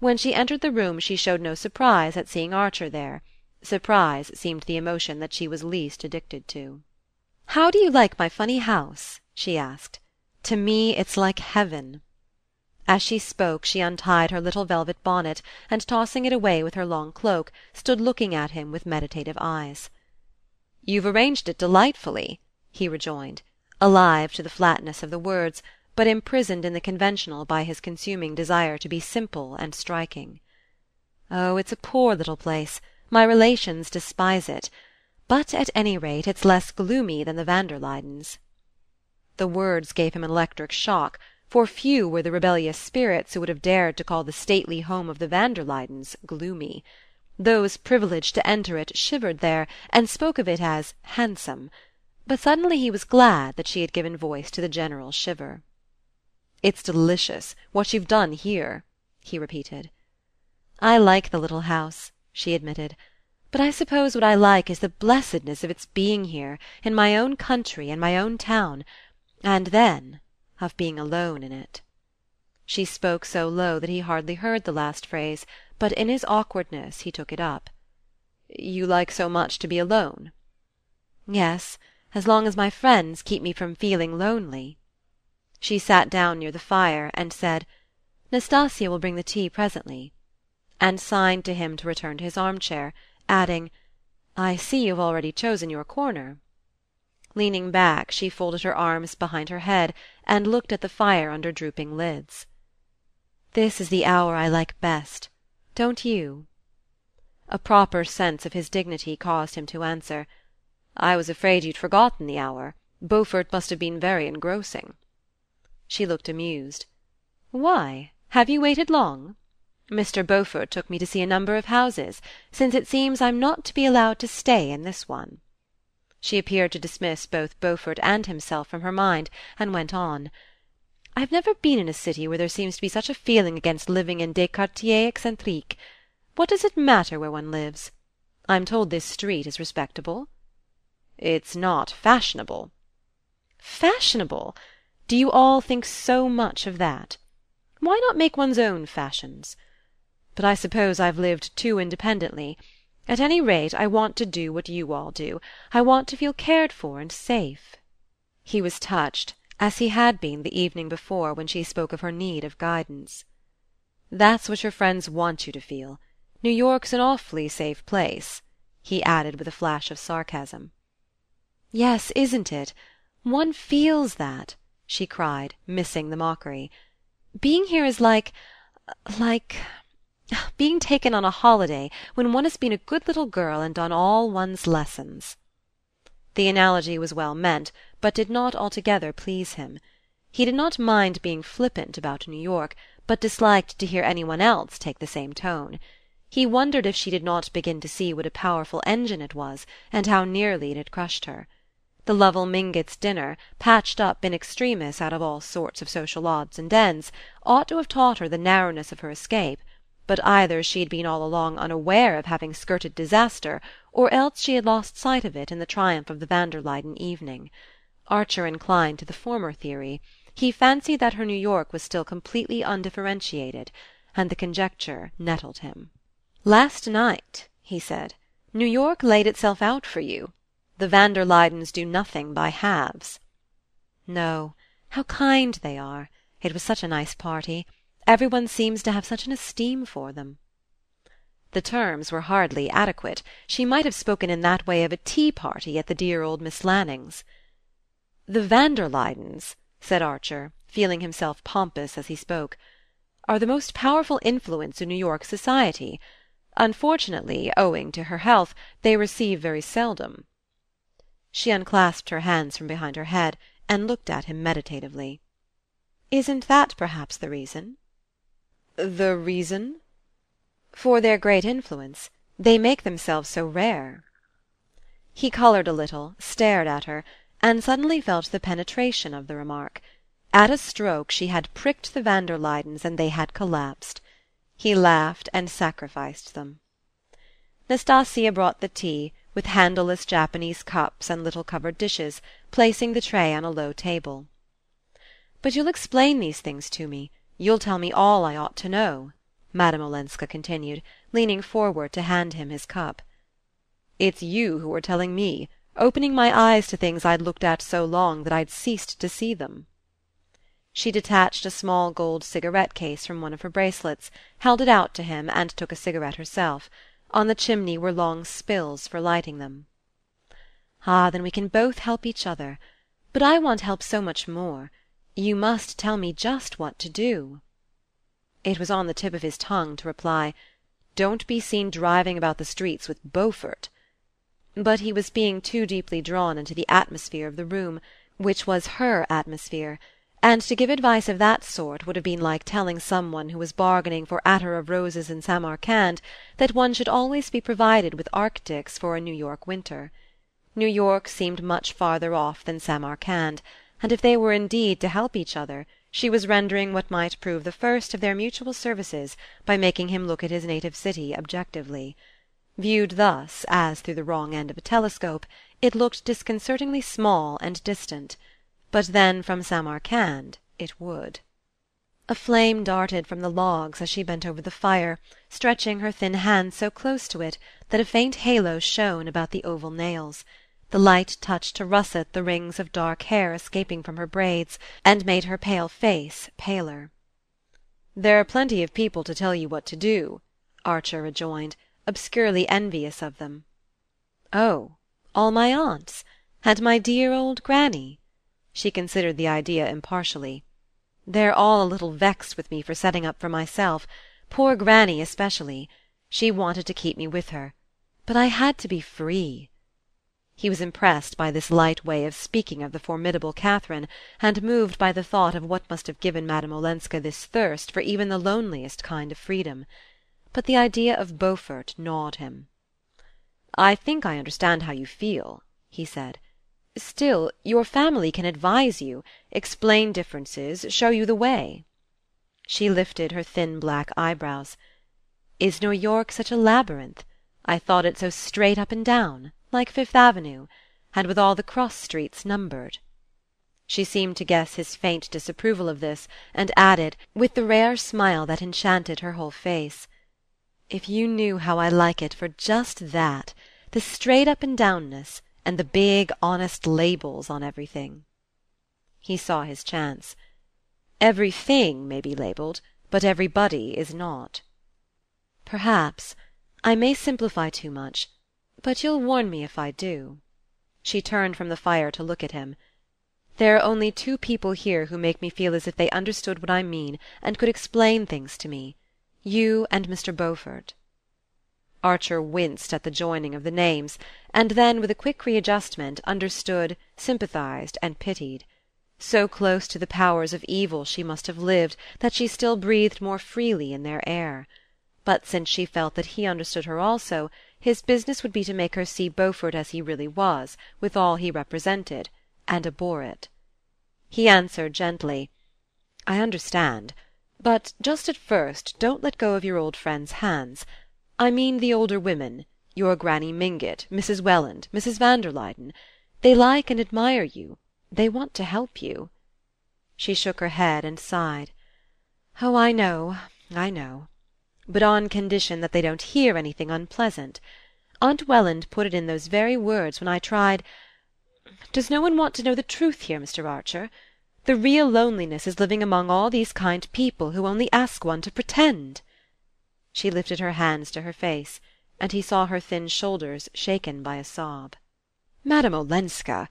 When she entered the room she showed no surprise at seeing Archer there. Surprise seemed the emotion that she was least addicted to. "How do you like my funny house?" she asked. "To me it's like heaven." As she spoke she untied her little velvet bonnet and, tossing it away with her long cloak, stood looking at him with meditative eyes. "You've arranged it delightfully," he rejoined, alive to the flatness of the words, but imprisoned in the conventional by his consuming desire to be simple and striking. "Oh, it's a poor little place. My relations despise it. But at any rate it's less gloomy than the Van der Luydens'." The words gave him an electric shock, for few were the rebellious spirits who would have dared to call the stately home of the Van der Luydens gloomy. Those privileged to enter it shivered there, and spoke of it as handsome; but suddenly he was glad that she had given voice to the general shiver. "It's delicious, what you've done here," he repeated. "I like the little house," she admitted, "but I suppose what I like is the blessedness of its being here, in my own country and my own town, and then of being alone in it." She spoke so low that he hardly heard the last phrase, but in his awkwardness he took it up. "You like so much to be alone?" "Yes, as long as my friends keep me from feeling lonely." She sat down near the fire and said: "Nastasia will bring the tea presently," and signed to him to return to his armchair, adding: "I see you've already chosen your corner." Leaning back, she folded her arms behind her head and looked at the fire under drooping lids. "This is the hour I like best. Don't you?" A proper sense of his dignity caused him to answer: "I was afraid you'd forgotten the hour. Beaufort must have been very engrossing." She looked amused. "Why? Have you waited long? Mr. Beaufort took me to see a number of houses, since it seems I'm not to be allowed to stay in this one." She appeared to dismiss both Beaufort and himself from her mind, and went on: "I've never been in a city where there seems to be such a feeling against living in des quartiers excentriques. What does it matter where one lives? I'm told this street is respectable." "It's not fashionable." "Fashionable! Do you all think so much of that? Why not make one's own fashions? But I suppose I've lived too independently. At any rate, I want to do what you all do. I want to feel cared for and safe." He was touched, as he had been the evening before when she spoke of her need of guidance. "That's what your friends want you to feel. New York's an awfully safe place," he added with a flash of sarcasm. "Yes, isn't it? One feels that!" She cried, missing the mockery. "Being here is like like being taken on a holiday when one has been a good little girl and done all one's lessons." The analogy was well meant, but did not altogether please him. He did not mind being flippant about New York, but disliked to hear any one else take the same tone. He wondered if she did not begin to see what a powerful engine it was, and how nearly it had crushed her. The Lovell Mingotts' dinner, patched up in extremis out of all sorts of social odds and ends, ought to have taught her the narrowness of her escape; but either she had been all along unaware of having skirted disaster, or else she had lost sight of it in the triumph of the van der Luyden evening. Archer inclined to the former theory; he fancied that her New York was still completely undifferentiated, and the conjecture nettled him. "Last night," he said, "New York laid itself out for you. The van der Luydens do nothing by halves." "No. How kind they are! It was such a nice party. Every one seems to have such an esteem for them." The terms were hardly adequate. She might have spoken in that way of a tea party at the dear old Miss Lannings'. "The van der Luydens," said Archer, feeling himself pompous as he spoke, "are the most powerful influence in New York society. Unfortunately, owing to her health, they receive very seldom. She unclasped her hands from behind her head and looked at him meditatively. "Isn't that perhaps the reason?" "The reason?" "For their great influence. They make themselves so rare." He coloured a little, stared at her, and suddenly felt the penetration of the remark. At a stroke she had pricked the van der Luydens and they had collapsed. He laughed and sacrificed them. Nastasia brought the tea with handleless Japanese cups and little covered dishes, placing the tray on a low table. "But you'll explain these things to me you'll tell me all I ought to know," Madame Olenska continued, leaning forward to hand him his cup. "It's you who are telling me, opening my eyes to things I'd looked at so long that I'd ceased to see them." She detached a small gold cigarette case from one of her bracelets, held it out to him, and took a cigarette herself. On the chimney were long spills for lighting them. "Ah, then we can both help each other. But I want help so much more. You must tell me just what to do." It was on the tip of his tongue to reply: "Don't be seen driving about the streets with Beaufort." But he was being too deeply drawn into the atmosphere of the room, which was her atmosphere and to give advice of that sort would have been like telling some one who was bargaining for attar of roses in Samarcand that one should always be provided with arctics for a New York winter. New York seemed much farther off than Samarcand, and if they were indeed to help each other she was rendering what might prove the first of their mutual services by making him look at his native city objectively. Viewed thus, as through the wrong end of a telescope, it looked disconcertingly small and distant but then from Samarcand it would. A flame darted from the logs as she bent over the fire, stretching her thin hands so close to it that a faint halo shone about the oval nails. The light touched to russet the rings of dark hair escaping from her braids, and made her pale face paler. "There are plenty of people to tell you what to do," Archer rejoined, obscurely envious of them. "Oh, all my aunts? And my dear old granny? She considered the idea impartially. "They're all a little vexed with me for setting up for myself poor granny especially. She wanted to keep me with her. But I had to be free." He was impressed by this light way of speaking of the formidable Catherine, and moved by the thought of what must have given Madame Olenska this thirst for even the loneliest kind of freedom. But the idea of Beaufort gnawed him. "I think I understand how you feel," he said. Still, your family can advise you, explain differences, show you the way." She lifted her thin black eyebrows. "Is New York such a labyrinth? I thought it so straight up and down, like Fifth Avenue, and with all the cross streets numbered." She seemed to guess his faint disapproval of this, and added, with the rare smile that enchanted her whole face: "If you knew how I like it for just that the straight up and downness and the big honest labels on everything." He saw his chance. "Everything may be labelled, but everybody is not." "Perhaps. I may simplify too much. But you'll warn me if I do." She turned from the fire to look at him. "There are only two people here who make me feel as if they understood what I mean and could explain things to me you and Mr. Beaufort. Archer winced at the joining of the names, and then, with a quick readjustment, understood, sympathized and pitied. So close to the powers of evil she must have lived that she still breathed more freely in their air. But since she felt that he understood her also, his business would be to make her see Beaufort as he really was, with all he represented, and abhor it. He answered gently: "I understand. But just at first don't let go of your old friend's hands. I mean the older women, your Granny Mingott, Mrs. Welland, Mrs. van der Luyden. They like and admire you; they want to help you." She shook her head and sighed. "Oh, I know, I know. But on condition that they don't hear anything unpleasant. Aunt Welland put it in those very words when I tried Does no one want to know the truth here, Mr. Archer? The real loneliness is living among all these kind people who only ask one to pretend. She lifted her hands to her face, and he saw her thin shoulders shaken by a sob. "Madame Olenska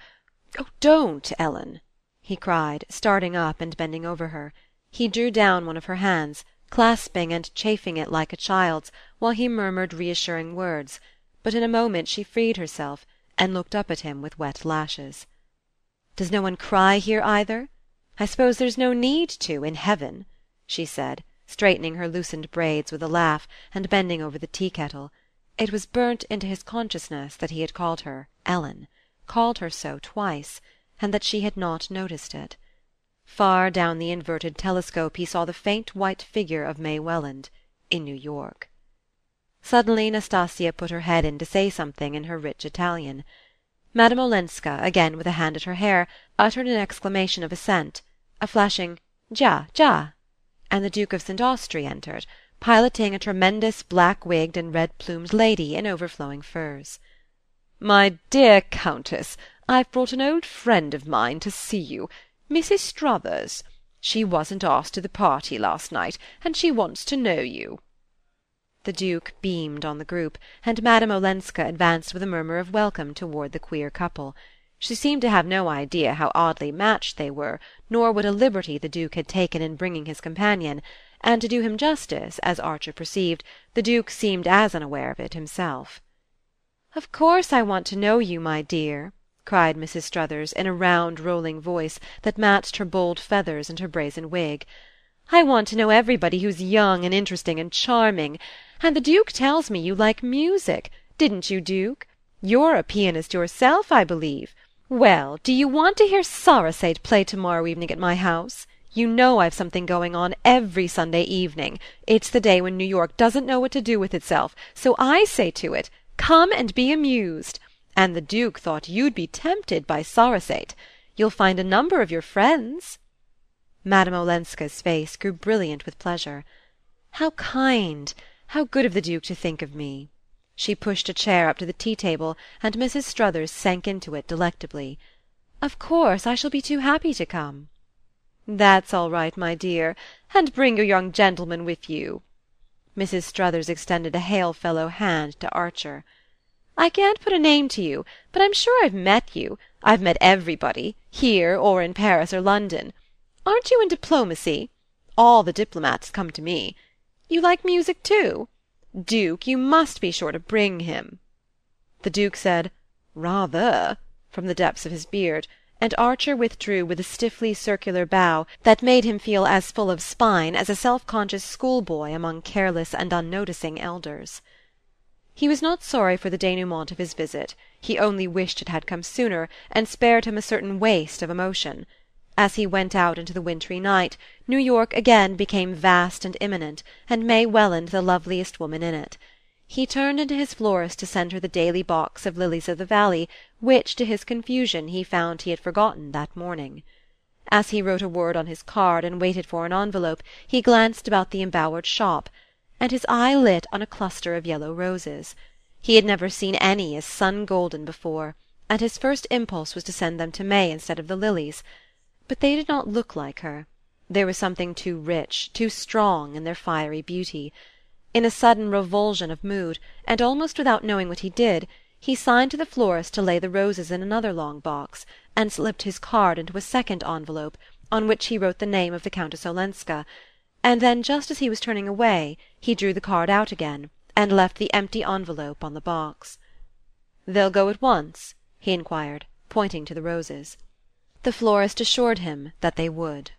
oh, don't, Ellen!" he cried, starting up and bending over her. He drew down one of her hands, clasping and chafing it like a child's, while he murmured reassuring words; but in a moment she freed herself, and looked up at him with wet lashes. "Does no one cry here either? I suppose there's no need to, in heaven," she said straightening her loosened braids with a laugh, and bending over the tea kettle. It was burnt into his consciousness that he had called her Ellen, called her so twice, and that she had not noticed it. Far down the inverted telescope he saw the faint white figure of May Welland in New York. Suddenly Nastasia put her head in to say something in her rich Italian. Madame Olenska, again with a hand at her hair, uttered an exclamation of assent, a flashing "Già, già!" And the Duke of St. Austrey entered, piloting a tremendous black-wigged and red-plumed lady in overflowing furs. My dear Countess, I've brought an old friend of mine to see you, Mrs. Struthers. She wasn't asked to the party last night, and she wants to know you. The Duke beamed on the group, and Madame Olenska advanced with a murmur of welcome toward the queer couple. She seemed to have no idea how oddly matched they were, nor what a liberty the Duke had taken in bringing his companion, and to do him justice, as Archer perceived, the Duke seemed as unaware of it himself. "Of course I want to know you, my dear!" cried Mrs. Struthers in a round rolling voice that matched her bold feathers and her brazen wig. "I want to know everybody who's young and interesting and charming. And the Duke tells me you like music didn't you, Duke? You're a pianist yourself, I believe. Well, do you want to hear Sarasate play to morrow evening at my house? You know I've something going on every Sunday evening. It's the day when New York doesn't know what to do with itself, so I say to it, Come and be amused. And the Duke thought you'd be tempted by Sarasate. You'll find a number of your friends. Madame Olenska's face grew brilliant with pleasure. How kind! How good of the Duke to think of me! She pushed a chair up to the tea table, and Mrs. Struthers sank into it delectably. "Of course I shall be too happy to come." "That's all right, my dear. And bring your young gentleman with you." Mrs. Struthers extended a hail fellow hand to Archer. "I can't put a name to you, but I'm sure I've met you. I've met everybody, here or in Paris or London. Aren't you in diplomacy? All the diplomats come to me. You like music too? Duke, you must be sure to bring him." The Duke said "Rather" from the depths of his beard, and Archer withdrew with a stiffly circular bow that made him feel as full of spine as a self-conscious schoolboy among careless and unnoticing elders. He was not sorry for the denouement of his visit; he only wished it had come sooner, and spared him a certain waste of emotion. As he went out into the wintry night, New York again became vast and imminent, and May Welland the loveliest woman in it. He turned into his florist to send her the daily box of lilies of the valley which, to his confusion, he found he had forgotten that morning. As he wrote a word on his card and waited for an envelope he glanced about the embowered shop, and his eye lit on a cluster of yellow roses. He had never seen any as sun-golden before, and his first impulse was to send them to May instead of the lilies. But they did not look like her. There was something too rich, too strong, in their fiery beauty. In a sudden revulsion of mood, and almost without knowing what he did, he signed to the florist to lay the roses in another long box, and slipped his card into a second envelope, on which he wrote the name of the Countess Olenska; and then just as he was turning away he drew the card out again, and left the empty envelope on the box. "They'll go at once?" he enquired, pointing to the roses. The florist assured him that they would.